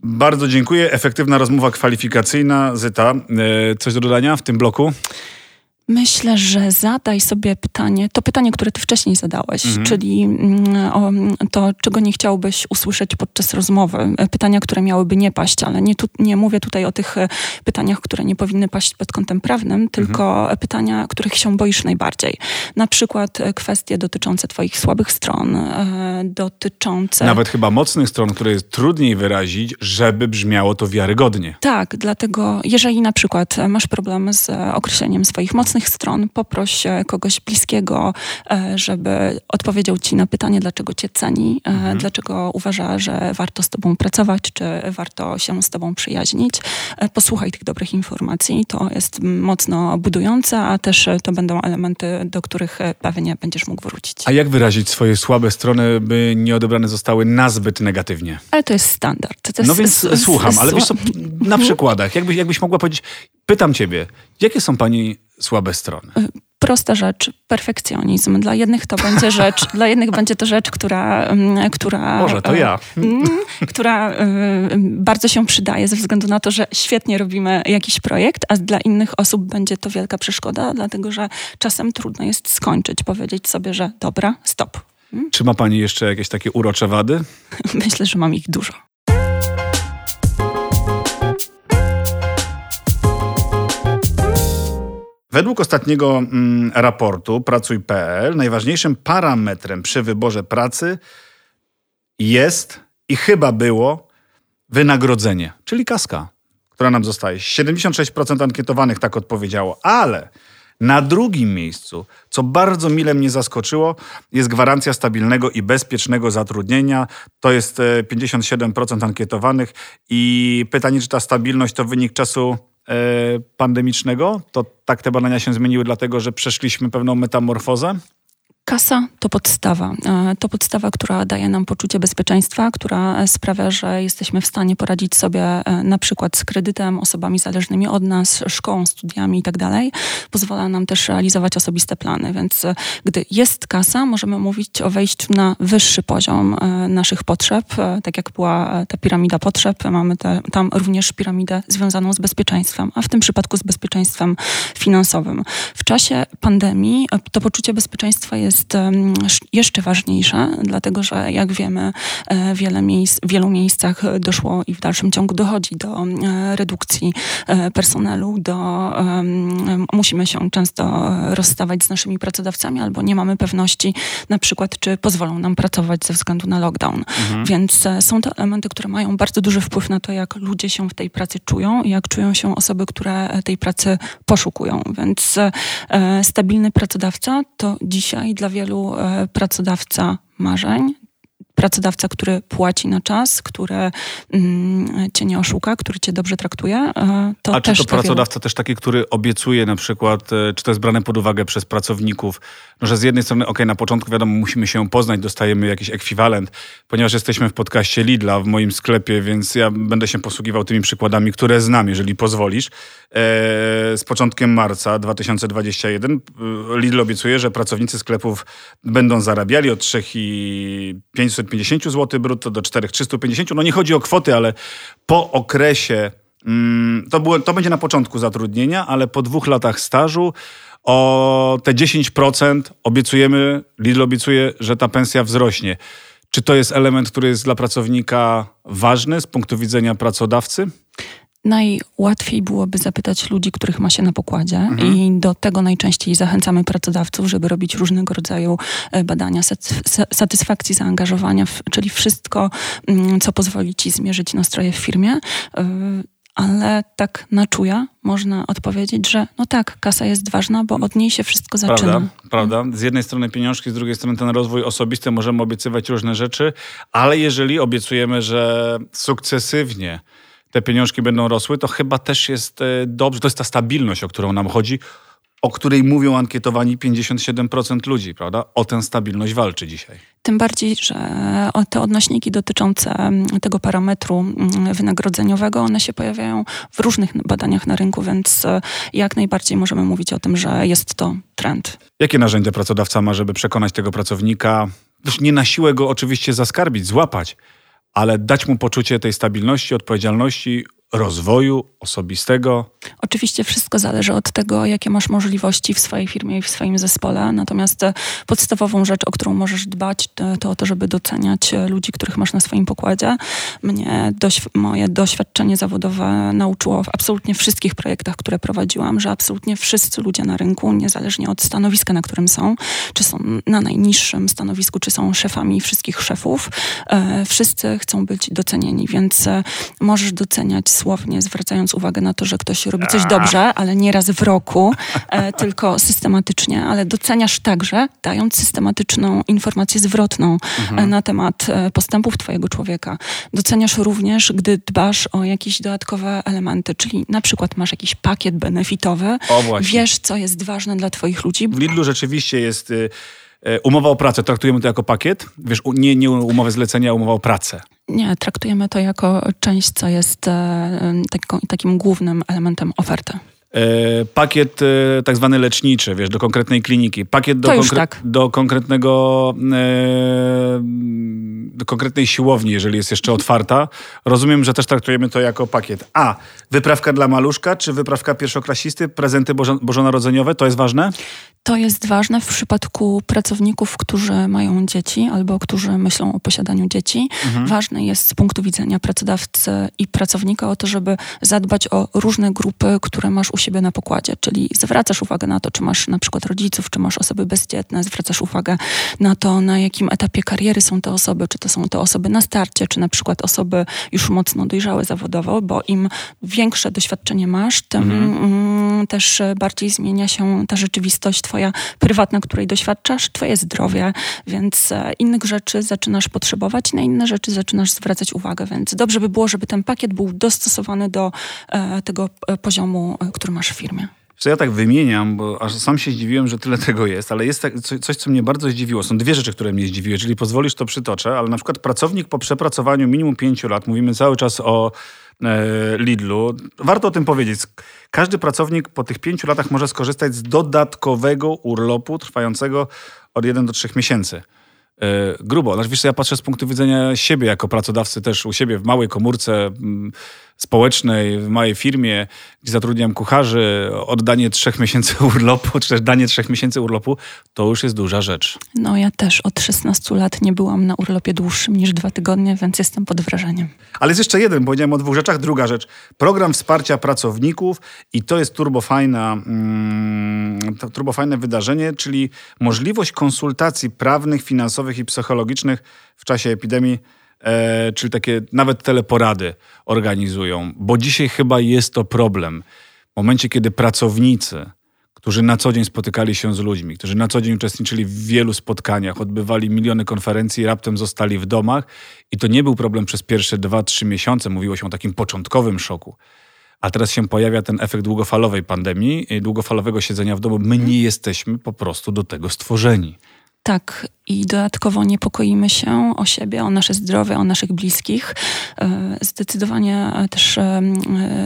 Bardzo dziękuję. Efektywna rozmowa kwalifikacyjna. Zyta, e, coś do dodania w tym bloku? Myślę, że zadaj sobie pytanie, to pytanie, które ty wcześniej zadałeś, mhm. czyli mm, o to, czego nie chciałbyś usłyszeć podczas rozmowy. Pytania, które miałyby nie paść, ale nie, tu, nie mówię tutaj o tych e, pytaniach, które nie powinny paść pod kątem prawnym, tylko mhm. pytania, których się boisz najbardziej. Na przykład e, kwestie dotyczące twoich słabych stron, e, dotyczące... Nawet chyba mocnych stron, które jest trudniej wyrazić, żeby brzmiało to wiarygodnie. Tak, dlatego jeżeli na przykład masz problem z określeniem swoich mocnych mocnych stron poproś e, kogoś bliskiego, e, żeby odpowiedział ci na pytanie, dlaczego cię ceni, e, mhm. dlaczego uważa, że warto z tobą pracować, czy warto się z tobą przyjaźnić. Posłuchaj tych dobrych informacji. To jest mocno budujące, a też to będą elementy, do których pewnie będziesz mógł wrócić. A jak wyrazić swoje słabe strony, by nie odebrane zostały nazbyt negatywnie? Ale to jest standard. To no więc słucham, ale wiesz co, na przykładach, jakbyś, jakbyś mogła powiedzieć, pytam ciebie, jakie są pani słabe strony? Y, prosta rzecz, perfekcjonizm. Dla jednych to będzie *laughs* rzecz, dla jednych będzie to rzecz, która... Mm, która Może to ja. *laughs* Mm, która y, bardzo się przydaje ze względu na to, że świetnie robimy jakiś projekt, a dla innych osób będzie to wielka przeszkoda, dlatego że czasem trudno jest skończyć, powiedzieć sobie, że dobra, stop. Hmm? Czy ma pani jeszcze jakieś takie urocze wady? *laughs* Myślę, że mam ich dużo. Według ostatniego mm, raportu Pracuj.pl najważniejszym parametrem przy wyborze pracy jest i chyba było wynagrodzenie, czyli kaska, która nam zostaje. 76% ankietowanych tak odpowiedziało, ale na drugim miejscu, co bardzo mile mnie zaskoczyło, jest gwarancja stabilnego i bezpiecznego zatrudnienia. To jest 57% e, ankietowanych i pytanie, czy ta stabilność to wynik czasu pandemicznego, to tak te badania się zmieniły, dlatego że przeszliśmy pewną metamorfozę? Kasa to podstawa. E, to podstawa, która daje nam poczucie bezpieczeństwa, która sprawia, że jesteśmy w stanie poradzić sobie e, na przykład z kredytem, osobami zależnymi od nas, szkołą, studiami itd. Tak Pozwala nam też realizować osobiste plany, więc e, gdy jest kasa, możemy mówić o wejściu na wyższy poziom naszych potrzeb. Tak jak była ta piramida potrzeb, mamy te, tam również piramidę związaną z bezpieczeństwem, a w tym przypadku z bezpieczeństwem finansowym. W czasie pandemii to poczucie bezpieczeństwa jest jest jeszcze ważniejsza, dlatego że jak wiemy, e, wiele miejsc, w wielu miejscach doszło i w dalszym ciągu dochodzi do e, redukcji e, personelu, do, musimy się często rozstawać z naszymi pracodawcami albo nie mamy pewności na przykład, czy pozwolą nam pracować ze względu na lockdown. Mhm. Więc są to elementy, które mają bardzo duży wpływ na to, jak ludzie się w tej pracy czują i jak czują się osoby, które tej pracy poszukują. Więc stabilny pracodawca to dzisiaj dla dla wielu e, pracodawca marzeń, pracodawca, który płaci na czas, który mm, cię nie oszuka, który cię dobrze traktuje. E, to A czy to pracodawca wielu... też taki, który obiecuje na przykład, e, czy to jest brane pod uwagę przez pracowników, no, że z jednej strony, ok, na początku wiadomo, musimy się poznać, dostajemy jakiś ekwiwalent, ponieważ jesteśmy w podcaście Lidla w moim sklepie, więc ja będę się posługiwał tymi przykładami, które znam, jeżeli pozwolisz. z początkiem marca 2021 Lidl obiecuje, że pracownicy sklepów będą zarabiali od 3,5 350 zł brutto do 4350. No nie chodzi o kwoty, ale po okresie, mm, to, było, to będzie na początku zatrudnienia, ale po dwóch latach stażu o te 10% obiecujemy, Lidl obiecuje, że ta pensja wzrośnie. Czy to jest element, który jest dla pracownika ważny z punktu widzenia pracodawcy? Najłatwiej byłoby zapytać ludzi, których ma się na pokładzie, mhm. i do tego najczęściej zachęcamy pracodawców, żeby robić różnego rodzaju e, badania satysfakcji, zaangażowania, czyli wszystko, mm, co pozwoli ci zmierzyć nastroje w firmie e, ale tak na czuja można odpowiedzieć, że no tak, kasa jest ważna, bo od niej się wszystko zaczyna. Prawda, prawda. Z jednej strony pieniążki, z drugiej strony ten rozwój osobisty, możemy obiecywać różne rzeczy, ale jeżeli obiecujemy, że sukcesywnie te pieniążki będą rosły, to chyba też jest e, dobrze. To jest ta stabilność, o którą nam chodzi, o której mówią ankietowani 57% ludzi, prawda? O tę stabilność walczy dzisiaj. Tym bardziej, że te odnośniki dotyczące mm, tego parametru mm, wynagrodzeniowego, one się pojawiają w różnych badaniach na rynku, więc e, jak najbardziej możemy mówić o tym, że jest to trend. Jakie narzędzia pracodawca ma, żeby przekonać tego pracownika? Też nie na siłę go oczywiście zaskarbić, złapać, ale dać mu poczucie tej stabilności, odpowiedzialności, rozwoju osobistego? Oczywiście wszystko zależy od tego, jakie masz możliwości w swojej firmie i w swoim zespole. Natomiast e, podstawową rzecz, o którą możesz dbać, to to, żeby doceniać e, ludzi, których masz na swoim pokładzie. Mnie moje doświadczenie zawodowe nauczyło w absolutnie wszystkich projektach, które prowadziłam, że absolutnie wszyscy ludzie na rynku, niezależnie od stanowiska, na którym są, czy są na najniższym stanowisku, czy są szefami wszystkich szefów, e, wszyscy chcą być docenieni, więc e, możesz doceniać słownie, zwracając uwagę na to, że ktoś robi coś dobrze, ale nie raz w roku, e, *laughs* tylko systematycznie, ale doceniasz także, dając systematyczną informację zwrotną e, mhm. na temat e, postępów twojego człowieka. Doceniasz również, gdy dbasz o jakieś dodatkowe elementy, czyli na przykład masz jakiś pakiet benefitowy, wiesz, co jest ważne dla twoich ludzi. W Lidlu rzeczywiście jest... Y E, umowa o pracę, traktujemy to jako pakiet? Wiesz, nie, nie umowę zlecenia, a umowa o pracę. Nie, traktujemy to jako część, co jest e, takim głównym elementem oferty. E, pakiet e, tak zwany leczniczy, wiesz, do konkretnej kliniki. Pakiet do, konkre tak. do konkretnego e, do konkretnej siłowni, jeżeli jest jeszcze otwarta. Rozumiem, że też traktujemy to jako pakiet. A, wyprawka dla maluszka, czy wyprawka pierwszoklasisty, prezenty bożo bożonarodzeniowe, to jest ważne? To jest ważne w przypadku pracowników, którzy mają dzieci albo którzy myślą o posiadaniu dzieci. Mhm. Ważne jest z punktu widzenia pracodawcy i pracownika o to, żeby zadbać o różne grupy, które masz u siebie na pokładzie, czyli zwracasz uwagę na to, czy masz na przykład rodziców, czy masz osoby bezdzietne, zwracasz uwagę na to, na jakim etapie kariery są te osoby, czy to są to osoby na starcie, czy na przykład osoby już mocno dojrzałe zawodowo, bo im większe doświadczenie masz, tym mhm. Mm, też bardziej zmienia się ta rzeczywistość twoja prywatna, której doświadczasz, twoje zdrowie, więc e, innych rzeczy zaczynasz potrzebować, na inne rzeczy zaczynasz zwracać uwagę, więc dobrze by było, żeby ten pakiet był dostosowany do e, tego e, poziomu, który masz w firmie. że ja tak wymieniam, bo aż sam się zdziwiłem, że tyle tego jest, ale jest tak, coś, co mnie bardzo zdziwiło. Są dwie rzeczy, które mnie zdziwiły. Jeżeli pozwolisz, to przytoczę, ale na przykład pracownik po przepracowaniu minimum pięciu lat, mówimy cały czas o e, Lidlu, warto o tym powiedzieć. Każdy pracownik po tych pięciu latach może skorzystać z dodatkowego urlopu trwającego od 1 do 3 miesięcy. E, grubo. Znaczy, wiesz, ja patrzę z punktu widzenia siebie jako pracodawcy też u siebie w małej komórce mm, społecznej, w mojej firmie, gdzie zatrudniam kucharzy, oddanie trzech miesięcy *laughs* urlopu, czy też danie trzech miesięcy urlopu, to już jest duża rzecz. No ja też od 16 lat nie byłam na urlopie dłuższym niż dwa tygodnie, więc jestem pod wrażeniem. Ale jest jeszcze jeden, powiedziałem o dwóch rzeczach. Druga rzecz, program wsparcia pracowników i to jest turbofajna, mm, turbofajne wydarzenie, czyli możliwość konsultacji prawnych, finansowych i psychologicznych w czasie epidemii e, czyli takie nawet teleporady organizują, bo dzisiaj chyba jest to problem. W momencie, kiedy pracownicy, którzy na co dzień spotykali się z ludźmi, którzy na co dzień uczestniczyli w wielu spotkaniach, odbywali miliony konferencji, raptem zostali w domach i to nie był problem przez pierwsze dwa, trzy miesiące, mówiło się o takim początkowym szoku. A teraz się pojawia ten efekt długofalowej pandemii, długofalowego siedzenia w domu. My nie jesteśmy po prostu do tego stworzeni. Tak, i dodatkowo niepokoimy się o siebie, o nasze zdrowie, o naszych bliskich. E, zdecydowanie też e,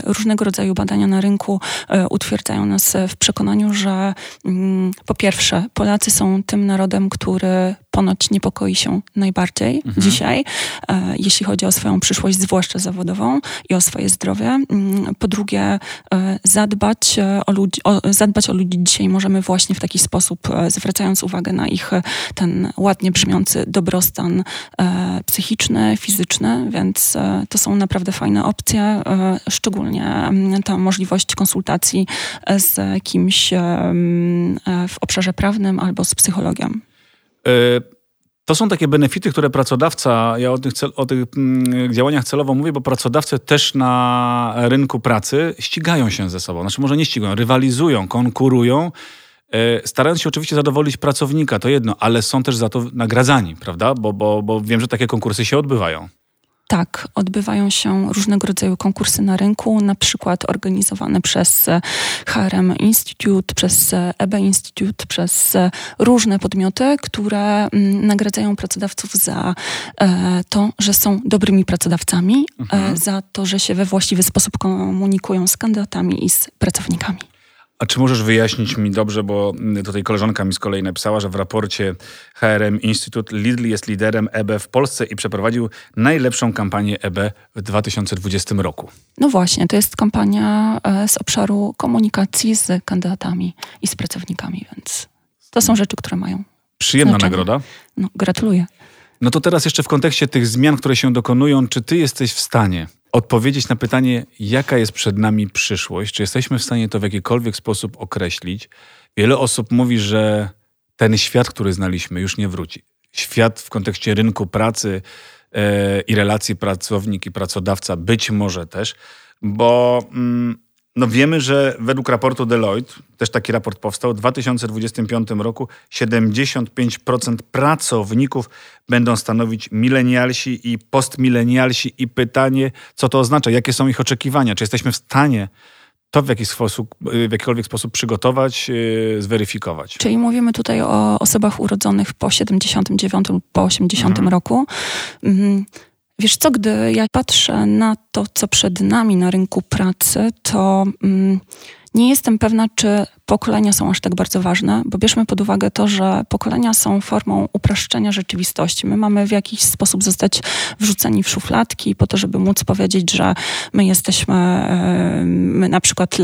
różnego rodzaju badania na rynku e, utwierdzają nas w przekonaniu, że po pierwsze, Polacy są tym narodem, który ponoć niepokoi się najbardziej mhm. dzisiaj, jeśli chodzi o swoją przyszłość, zwłaszcza zawodową i o swoje zdrowie. Po drugie, zadbać o ludzi, o, zadbać o ludzi dzisiaj możemy właśnie w taki sposób, zwracając uwagę na ich ten ładnie brzmiący dobrostan e, psychiczny, fizyczny, więc e, to są naprawdę fajne opcje, e, szczególnie mm, ta możliwość konsultacji z kimś w obszarze prawnym albo z psychologiem. To są takie benefity, które pracodawca, ja o tych, cel, o tych mm, działaniach celowo mówię, bo pracodawcy też na rynku pracy ścigają się ze sobą. Znaczy może nie ścigają, rywalizują, konkurują starając się oczywiście zadowolić pracownika, to jedno, ale są też za to nagradzani, prawda? Bo, bo, bo wiem, że takie konkursy się odbywają. Tak, odbywają się różnego rodzaju konkursy na rynku, na przykład organizowane przez HRM Institute, przez EB Institute, przez różne podmioty, które mm, nagradzają pracodawców za e, to, że są dobrymi pracodawcami, e, mhm. za to, że się we właściwy sposób komunikują z kandydatami i z pracownikami. A czy możesz wyjaśnić mi dobrze, bo tutaj koleżanka mi z kolei napisała, że w raporcie HRM Instytut Lidl jest liderem EB w Polsce i przeprowadził najlepszą kampanię EB w 2020 roku. No właśnie, to jest kampania e, z obszaru komunikacji z kandydatami i z pracownikami, więc to są rzeczy, które mają. Przyjemna znaczenie. nagroda. No, gratuluję. No to teraz jeszcze w kontekście tych zmian, które się dokonują, czy ty jesteś w stanie odpowiedzieć na pytanie, jaka jest przed nami przyszłość, czy jesteśmy w stanie to w jakikolwiek sposób określić. Wiele osób mówi, że ten świat, który znaliśmy, już nie wróci. Świat w kontekście rynku pracy e, i relacji pracownik i pracodawca być może też, bo mm, no wiemy, że według raportu Deloitte, też taki raport powstał, w 2025 roku 75% pracowników będą stanowić milenialsi i postmilenialsi i pytanie, co to oznacza, jakie są ich oczekiwania, czy jesteśmy w stanie to w, jakiś sposób, w jakikolwiek sposób przygotować, yy, zweryfikować. Czyli mówimy tutaj o osobach urodzonych po 79 lub po 80 mhm. roku. Mhm. Wiesz co, gdy ja patrzę na to, co przed nami na rynku pracy, to mm, nie jestem pewna, czy pokolenia są aż tak bardzo ważne, bo bierzmy pod uwagę to, że pokolenia są formą upraszczenia rzeczywistości. My mamy w jakiś sposób zostać wrzuceni w szufladki po to, żeby móc powiedzieć, że my jesteśmy, my na przykład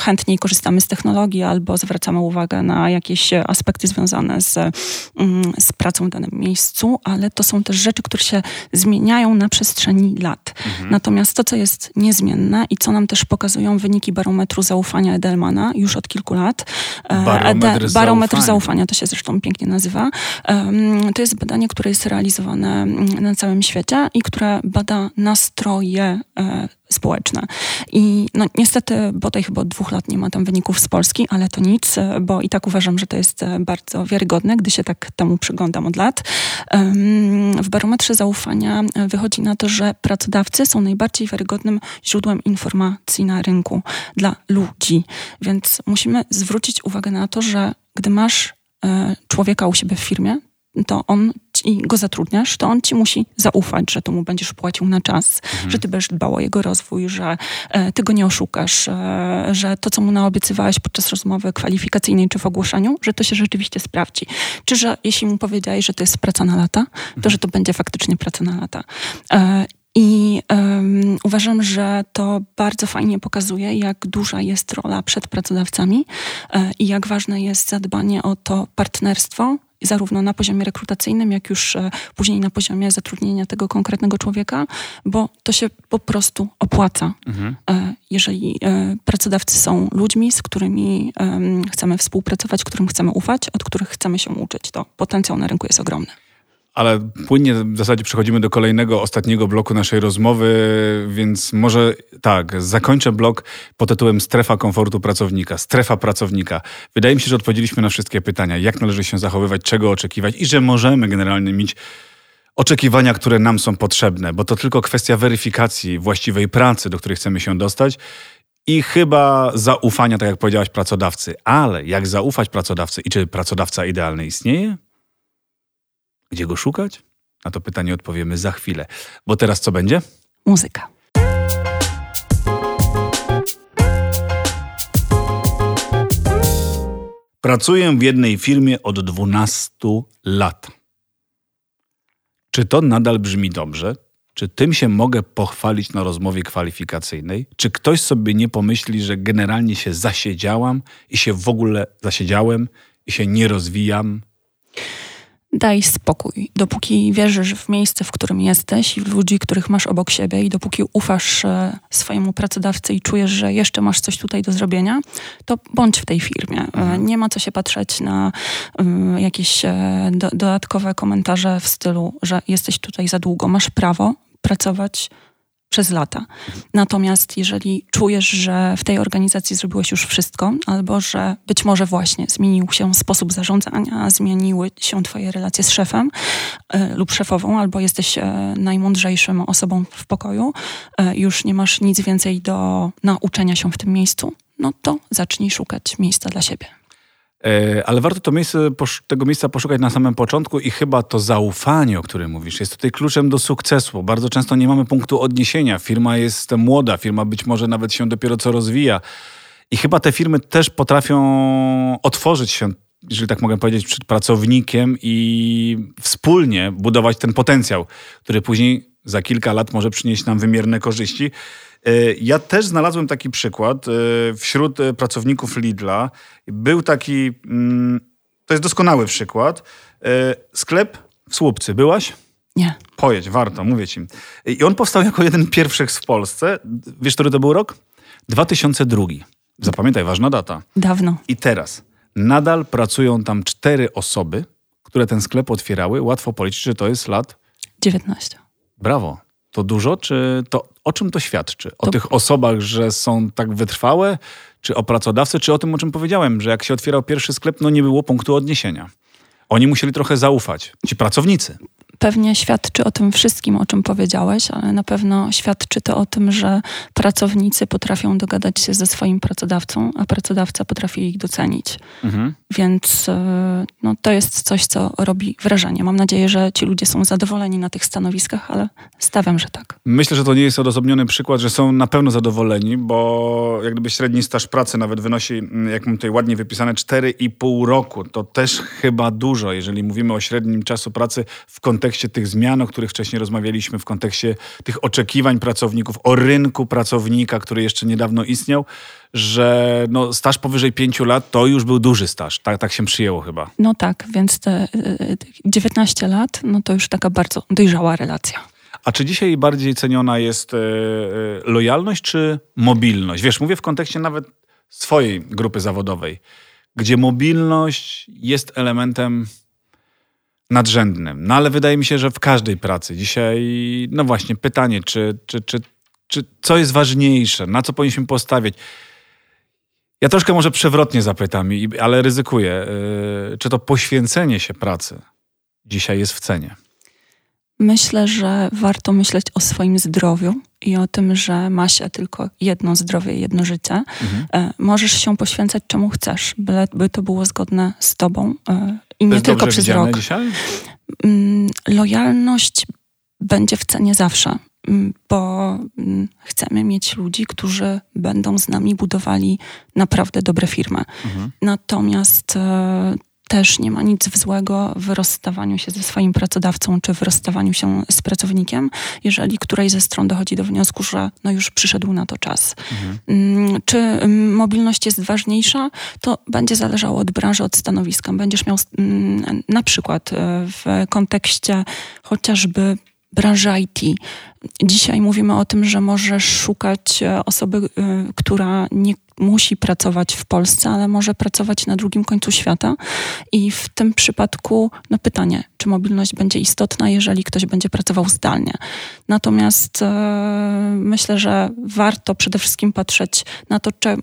chętniej korzystamy z technologii albo zwracamy uwagę na jakieś aspekty związane z, mm, z pracą w danym miejscu, ale to są też rzeczy, które się zmieniają na przestrzeni lat. Mhm. Natomiast to, co jest niezmienne i co nam też pokazują wyniki barometru zaufania Edelmana już od kilku lat, lat. E, barometr, barometr zaufania. zaufania to się zresztą pięknie nazywa. To jest badanie, które jest realizowane mm, na całym świecie i które bada nastroje e, społeczne. I no, niestety bodaj chyba od dwóch lat nie ma tam wyników z Polski, ale to nic, bo i tak uważam, że to jest bardzo wiarygodne, gdy się tak temu przyglądam od lat. W barometrze zaufania wychodzi na to, że pracodawcy są najbardziej wiarygodnym źródłem informacji na rynku dla ludzi. Więc musimy zwrócić uwagę na to, że gdy masz e, człowieka u siebie w firmie, to on i go zatrudniasz, to on ci musi zaufać, że to mu będziesz płacił na czas, mhm. że ty będziesz dbał o jego rozwój, że e, ty go nie oszukasz, e, że to, co mu naobiecywałeś podczas rozmowy kwalifikacyjnej czy w ogłoszeniu, że to się rzeczywiście sprawdzi. Czy że jeśli mu powiedziałeś, że to jest praca na lata, to mhm. że to będzie faktycznie praca na lata. E, i um, uważam, że to bardzo fajnie pokazuje, jak duża jest rola przed pracodawcami e, i jak ważne jest zadbanie o to partnerstwo zarówno na poziomie rekrutacyjnym, jak już e, później na poziomie zatrudnienia tego konkretnego człowieka, bo to się po prostu opłaca. Mhm. E, jeżeli e, pracodawcy są ludźmi, z którymi chcemy współpracować, którym chcemy ufać, od których chcemy się uczyć, to potencjał na rynku jest ogromny. Ale płynnie w zasadzie przechodzimy do kolejnego, ostatniego bloku naszej rozmowy, więc może tak, zakończę blok pod tytułem Strefa komfortu pracownika, strefa pracownika. Wydaje mi się, że odpowiedzieliśmy na wszystkie pytania, jak należy się zachowywać, czego oczekiwać i że możemy generalnie mieć oczekiwania, które nam są potrzebne, bo to tylko kwestia weryfikacji właściwej pracy, do której chcemy się dostać i chyba zaufania, tak jak powiedziałaś, pracodawcy. Ale jak zaufać pracodawcy i czy pracodawca idealny istnieje? Gdzie go szukać? Na to pytanie odpowiemy za chwilę. Bo teraz co będzie? Muzyka. Pracuję w jednej firmie od 12 lat. Czy to nadal brzmi dobrze? Czy tym się mogę pochwalić na rozmowie kwalifikacyjnej? Czy ktoś sobie nie pomyśli, że generalnie się zasiedziałam i się w ogóle zasiedziałem i się nie rozwijam? Daj spokój. Dopóki wierzysz w miejsce, w którym jesteś i w ludzi, których masz obok siebie i dopóki ufasz e, swojemu pracodawcy i czujesz, że jeszcze masz coś tutaj do zrobienia, to bądź w tej firmie. E, mhm. Nie ma co się patrzeć na jakieś e, do, dodatkowe komentarze w stylu, że jesteś tutaj za długo. Masz prawo pracować przez lata. Natomiast jeżeli czujesz, że w tej organizacji zrobiłeś już wszystko, albo że być może właśnie zmienił się sposób zarządzania, zmieniły się twoje relacje z szefem y, lub szefową, albo jesteś y, najmądrzejszą osobą w pokoju, y, już nie masz nic więcej do nauczenia się w tym miejscu, no to zacznij szukać miejsca dla siebie. E, ale warto to miejsce, tego miejsca poszukać na samym początku i chyba to zaufanie, o którym mówisz, jest tutaj kluczem do sukcesu. Bardzo często nie mamy punktu odniesienia. Firma jest młoda, firma być może nawet się dopiero co rozwija. I chyba te firmy też potrafią otworzyć się, jeżeli tak mogę powiedzieć, przed pracownikiem i wspólnie budować ten potencjał, który później za kilka lat może przynieść nam wymierne korzyści. E, ja też znalazłem taki przykład e, wśród e, pracowników Lidla. Był taki, mm, to jest doskonały przykład. Sklep w Słupcy. Byłaś? Nie. Pojedź, warto, mówię ci. I on powstał jako jeden z pierwszych w Polsce. Wiesz, który to był rok? 2002. Zapamiętaj, ważna data. Dawno. I teraz nadal pracują tam cztery osoby, które ten sklep otwierały. Łatwo policzyć, że to jest lat... 19. Brawo. To dużo, czy to o czym to świadczy? O to... tych osobach, że są tak wytrwałe, czy o pracodawcy, czy o tym, o czym powiedziałem, że jak się otwierał pierwszy sklep, no nie było punktu odniesienia. Oni musieli trochę zaufać, ci pracownicy pewnie świadczy o tym wszystkim, o czym powiedziałeś, ale na pewno świadczy to o tym, że pracownicy potrafią dogadać się ze swoim pracodawcą, a pracodawca potrafi ich docenić. Mhm. Więc e, no, to jest coś, co robi wrażenie. Mam nadzieję, że ci ludzie są zadowoleni na tych stanowiskach, ale stawiam, że tak. Myślę, że to nie jest odosobniony przykład, że są na pewno zadowoleni, bo jak gdyby średni staż pracy nawet wynosi, mm, jak mam tutaj ładnie wypisane, 4,5 roku. To też chyba dużo, jeżeli mówimy o średnim czasu pracy w kontekście kontekście tych zmian, o których wcześniej rozmawialiśmy, w kontekście tych oczekiwań pracowników, o rynku pracownika, który jeszcze niedawno istniał, że no, staż powyżej pięciu lat to już był duży staż. Tak, tak się przyjęło chyba. No tak, więc te 19 y, y, lat, no to już taka bardzo dojrzała relacja. A czy dzisiaj bardziej ceniona jest e, e, lojalność czy mobilność? Wiesz, mówię w kontekście nawet swojej grupy zawodowej, gdzie mobilność jest elementem nadrzędnym. No ale wydaje mi się, że w każdej pracy dzisiaj, no właśnie pytanie, czy, czy, czy, Czy co jest ważniejsze? Na co powinniśmy postawić? Ja troszkę może przewrotnie zapytam, ale ryzykuję. Yy, czy to poświęcenie się pracy dzisiaj jest w cenie? Myślę, że warto myśleć o swoim zdrowiu i o tym, że ma się tylko jedno zdrowie, jedno życie. Mhm. E, możesz się poświęcać czemu chcesz, byleby to było zgodne z tobą e, i nie tylko przez rok. Dzisiaj? Mm, lojalność będzie w cenie zawsze, mm, bo mm, chcemy mieć ludzi, którzy będą z nami budowali naprawdę dobre firmy. Mhm. Natomiast e, też nie ma nic złego w rozstawaniu się ze swoim pracodawcą, czy w rozstawaniu się z pracownikiem, jeżeli której ze stron dochodzi do wniosku, że no już przyszedł na to czas. Mhm. Mm, czy mm, mobilność jest ważniejsza? To będzie zależało od branży, od stanowiska. Będziesz miał mm, na przykład e, w kontekście chociażby branży IT. Dzisiaj mówimy o tym, że możesz szukać e, osoby, e, która nie musi pracować w Polsce, ale może pracować na drugim końcu świata. I w tym przypadku, no pytanie, czy mobilność będzie istotna, jeżeli ktoś będzie pracował zdalnie. Natomiast e, myślę, że warto przede wszystkim patrzeć na to, cze,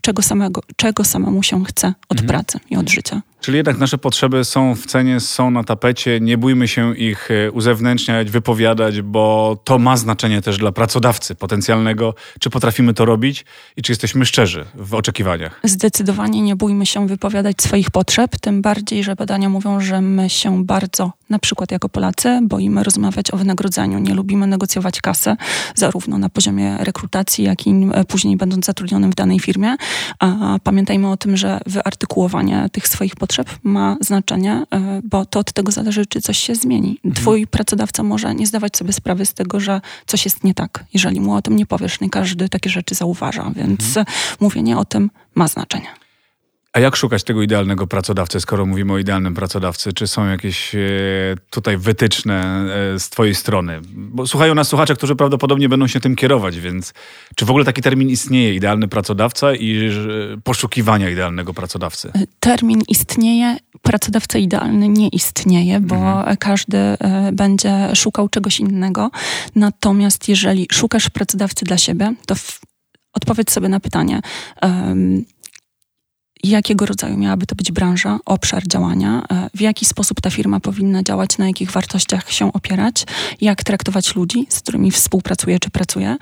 czego, samego, czego samemu się chce od mhm. pracy i od życia. Czyli jednak nasze potrzeby są w cenie, są na tapecie, nie bójmy się ich e, uzewnętrzniać, wypowiadać, bo to ma znaczenie też dla pracodawcy potencjalnego, czy potrafimy to robić i czy jesteśmy szczerzy w oczekiwaniach. Zdecydowanie nie bójmy się wypowiadać swoich potrzeb, tym bardziej, że badania mówią, że my się bardzo, na przykład jako Polacy, boimy rozmawiać o wynagrodzeniu, nie lubimy negocjować kasy, zarówno na poziomie rekrutacji, jak i później będąc zatrudnionym w danej firmie. A pamiętajmy o tym, że wyartykułowanie tych swoich potrzeb ma znaczenie, e, bo to od tego zależy, czy coś się zmieni. Mhm. Twój pracodawca może nie zdawać sobie sprawy z tego, że coś jest nie tak, jeżeli mu o tym nie powiesz. Nie każdy takie rzeczy zauważa, więc mhm. mówienie o tym ma znaczenie. A jak szukać tego idealnego pracodawcy, skoro mówimy o idealnym pracodawcy? Czy są jakieś e, tutaj wytyczne e, z Twojej strony? Bo słuchają nas słuchacze, którzy prawdopodobnie będą się tym kierować, więc czy w ogóle taki termin istnieje, idealny pracodawca i poszukiwania idealnego pracodawcy? E, termin istnieje, pracodawca idealny nie istnieje, bo mhm. każdy będzie szukał czegoś innego. Natomiast jeżeli szukasz pracodawcy dla siebie, to odpowiedz sobie na pytanie. Um, jakiego rodzaju miałaby to być branża, obszar działania, e, w jaki sposób ta firma powinna działać, na jakich wartościach się opierać, jak traktować ludzi, z którymi współpracuje czy pracuje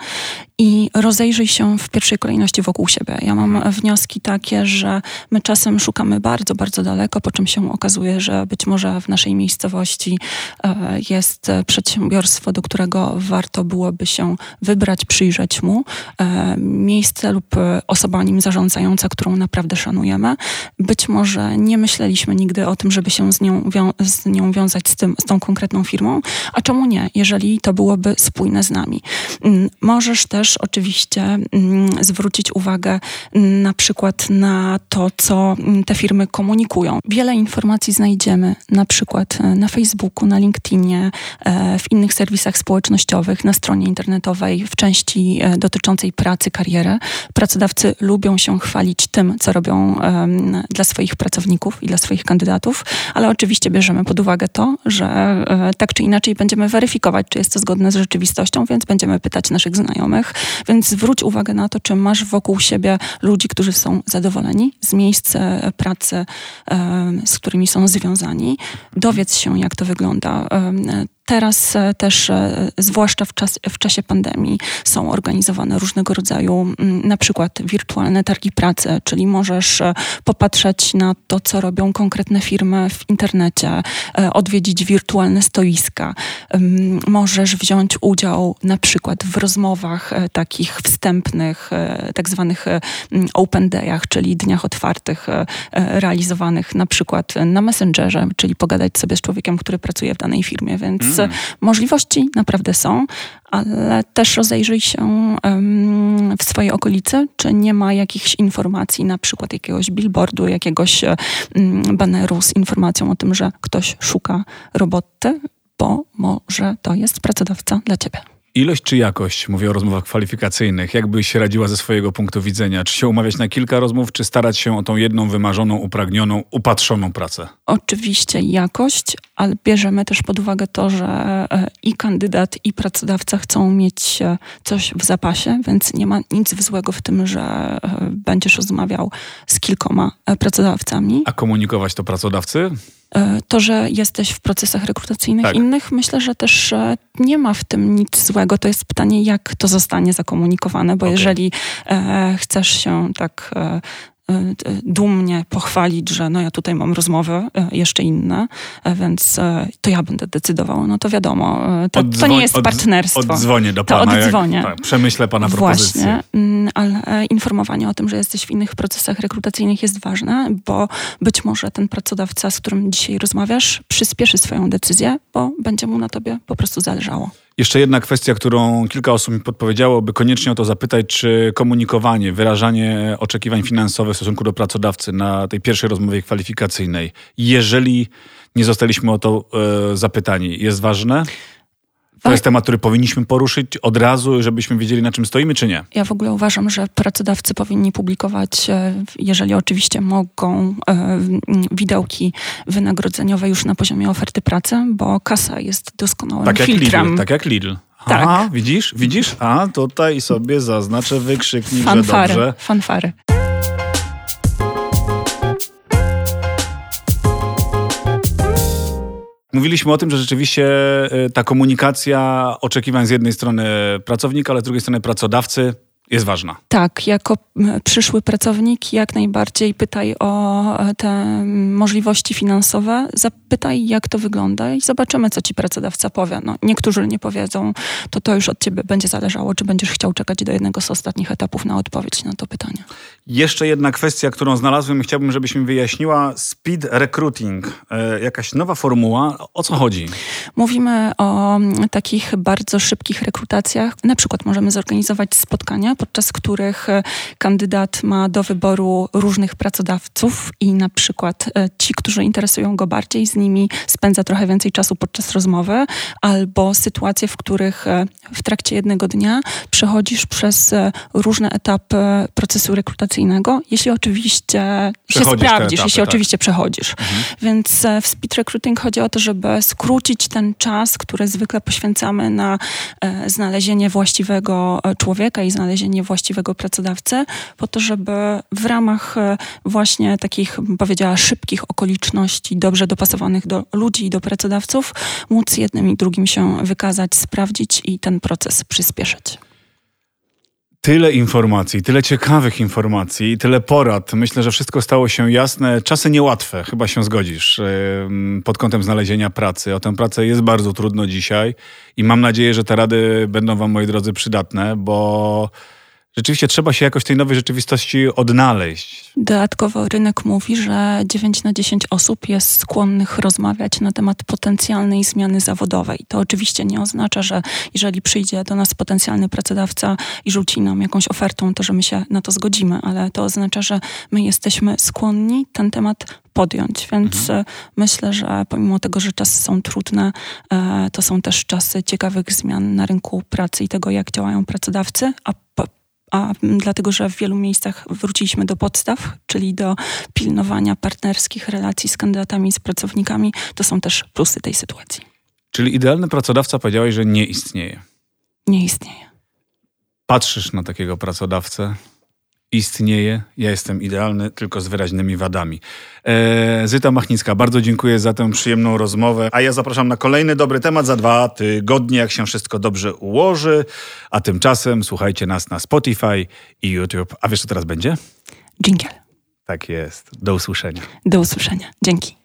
i rozejrzyj się w pierwszej kolejności wokół siebie. Ja mam mhm. wnioski takie, że my czasem szukamy bardzo, bardzo daleko, po czym się okazuje, że być może w naszej miejscowości e, jest przedsiębiorstwo, do którego warto byłoby się wybrać, przyjrzeć mu, e, miejsce lub osoba nim zarządzająca, którą naprawdę szanujemy. Być może nie myśleliśmy nigdy o tym, żeby się z nią, z nią wiązać z, tym, z tą konkretną firmą, a czemu nie, jeżeli to byłoby spójne z nami. Mm, możesz też też oczywiście mm, zwrócić uwagę na przykład na to, co mm, te firmy komunikują. Wiele informacji znajdziemy na przykład e, na Facebooku, na LinkedInie, e, w innych serwisach społecznościowych, na stronie internetowej, w części e, dotyczącej pracy, kariery. Pracodawcy lubią się chwalić tym, co robią dla swoich pracowników i dla swoich kandydatów, ale oczywiście bierzemy pod uwagę to, że tak czy inaczej będziemy weryfikować, czy jest to zgodne z rzeczywistością, więc będziemy pytać naszych znajomych, więc zwróć uwagę na to, czy masz wokół siebie ludzi, którzy są zadowoleni z miejsc e, pracy, e, z którymi są związani. Dowiedz się, jak to wygląda e, Teraz e, też, e, zwłaszcza w, czas, w czasie pandemii, są organizowane różnego rodzaju, mm, na przykład wirtualne targi pracy, czyli możesz e, popatrzeć na to, co robią konkretne firmy w internecie, odwiedzić wirtualne stoiska. Możesz wziąć udział na przykład w rozmowach takich wstępnych, tak zwanych open dayach, czyli dniach otwartych, realizowanych na przykład na Messengerze, czyli pogadać sobie z człowiekiem, który pracuje w danej firmie, więc mm. możliwości naprawdę są, ale też rozejrzyj się w swojej okolicy, czy nie ma jakichś informacji, na przykład jakiegoś billboardu, jakiegoś baneru z informacją o tym, że ktoś szuka roboty, bo może to jest pracodawca dla ciebie. Ilość czy jakość? Mówię o rozmowach kwalifikacyjnych. Jak byś się radziła ze swojego punktu widzenia? Czy się umawiać na kilka rozmów, czy starać się o tą jedną wymarzoną, upragnioną, upatrzoną pracę? Oczywiście jakość, ale bierzemy też pod uwagę to, że e, i kandydat, i pracodawca chcą mieć e, coś w zapasie, więc nie ma nic złego w tym, że e, będziesz rozmawiał z kilkoma pracodawcami. A komunikować to pracodawcy? E, to, że jesteś w procesach rekrutacyjnych tak. innych, myślę, że też e, nie ma w tym nic złego. To jest pytanie, jak to zostanie zakomunikowane, bo okay. jeżeli e, chcesz się tak dumnie pochwalić, że no ja tutaj mam rozmowy e, jeszcze inne, e, więc to ja będę decydował. No to wiadomo, to, to nie jest partnerstwo. Oddzwonię do pana. To oddzwonię. Jak, tak, przemyślę pana propozycję. Właśnie, mm, ale informowanie o tym, że jesteś w innych procesach rekrutacyjnych jest ważne, bo być może ten pracodawca, z którym dzisiaj rozmawiasz, przyspieszy swoją decyzję, bo będzie mu na tobie po prostu zależało. Jeszcze jedna kwestia, którą kilka osób mi podpowiedziało, by koniecznie o to zapytać, czy komunikowanie, wyrażanie oczekiwań finansowych w stosunku do pracodawcy na tej pierwszej rozmowie kwalifikacyjnej, jeżeli nie zostaliśmy o to e, zapytani, jest ważne? To jest temat, który powinniśmy poruszyć od razu, żebyśmy wiedzieli, na czym stoimy, czy nie? Ja w ogóle uważam, że pracodawcy powinni publikować, e, jeżeli oczywiście mogą, e, widełki wynagrodzeniowe już na poziomie oferty pracy, bo kasa jest doskonałym tak jak filtrem. Lidl, tak jak Lidl. Tak. Aha, widzisz, widzisz? A tutaj sobie zaznaczę wykrzyknik, fanfary, że dobrze. Fanfary. Mówiliśmy o tym, że rzeczywiście e, ta komunikacja oczekiwań z jednej strony pracownika, ale z drugiej strony pracodawcy jest ważna. Tak, jako przyszły pracownik jak najbardziej pytaj o te możliwości finansowe, zapytaj jak to wygląda i zobaczymy, co ci pracodawca powie. No, niektórzy nie powiedzą, to to już od ciebie będzie zależało, czy będziesz chciał czekać do jednego z ostatnich etapów na odpowiedź na to pytanie. Jeszcze jedna kwestia, którą znalazłem i chciałbym, żebyś mi wyjaśniła. Speed recruiting, e, jakaś nowa formuła. O co chodzi? Mówimy o takich bardzo szybkich rekrutacjach. Na przykład możemy zorganizować spotkania, podczas których e, kandydat ma do wyboru różnych pracodawców i na przykład e, ci, którzy interesują go bardziej, z nimi spędza trochę więcej czasu podczas rozmowy, albo sytuacje, w których e, w trakcie jednego dnia przechodzisz przez różne etapy procesu rekrutacyjnego, jeśli oczywiście się sprawdzisz, etapy, jeśli tak. oczywiście przechodzisz. Mhm. Więc w speed recruiting chodzi o to, żeby skrócić ten czas, który zwykle poświęcamy na znalezienie właściwego człowieka i znalezienie niewłaściwego pracodawcę, po to, żeby w ramach e, właśnie takich, powiedziała, szybkich okoliczności, dobrze dopasowanych do ludzi i do pracodawców, móc jednym i drugim się wykazać, sprawdzić i ten proces przyspieszyć. Tyle informacji, tyle ciekawych informacji, tyle porad. Myślę, że wszystko stało się jasne. Czasy niełatwe, chyba się zgodzisz, pod kątem znalezienia pracy. O tę pracę jest bardzo trudno dzisiaj i mam nadzieję, że te rady będą Wam, moi drodzy, przydatne, bo rzeczywiście trzeba się jakoś tej nowej rzeczywistości odnaleźć. Dodatkowo rynek mówi, że 9 na 10 osób jest skłonnych rozmawiać na temat potencjalnej zmiany zawodowej. To oczywiście nie oznacza, że jeżeli przyjdzie do nas potencjalny pracodawca i rzuci nam jakąś ofertą, to że my się na to zgodzimy, ale to oznacza, że my jesteśmy skłonni ten temat podjąć. Więc mhm. E, myślę, że pomimo tego, że czasy są trudne, e, to są też czasy ciekawych zmian na rynku pracy i tego, jak działają pracodawcy, a a dlatego, że w wielu miejscach wróciliśmy do podstaw, czyli do pilnowania partnerskich relacji z kandydatami z pracownikami, to są też plusy tej sytuacji. Czyli idealny pracodawca powiedziałeś, że nie istnieje. Nie istnieje. Patrzysz na takiego pracodawcę, istnieje. Ja jestem idealny, tylko z wyraźnymi wadami. E, Zyta Machnicka, bardzo dziękuję za tę przyjemną rozmowę. A ja zapraszam na kolejny dobry temat za dwa tygodnie, jak się wszystko dobrze ułoży. A tymczasem słuchajcie nas na Spotify i YouTube. A wiesz, co teraz będzie? Dżingiel. Tak jest. Do usłyszenia. Do usłyszenia. Dzięki.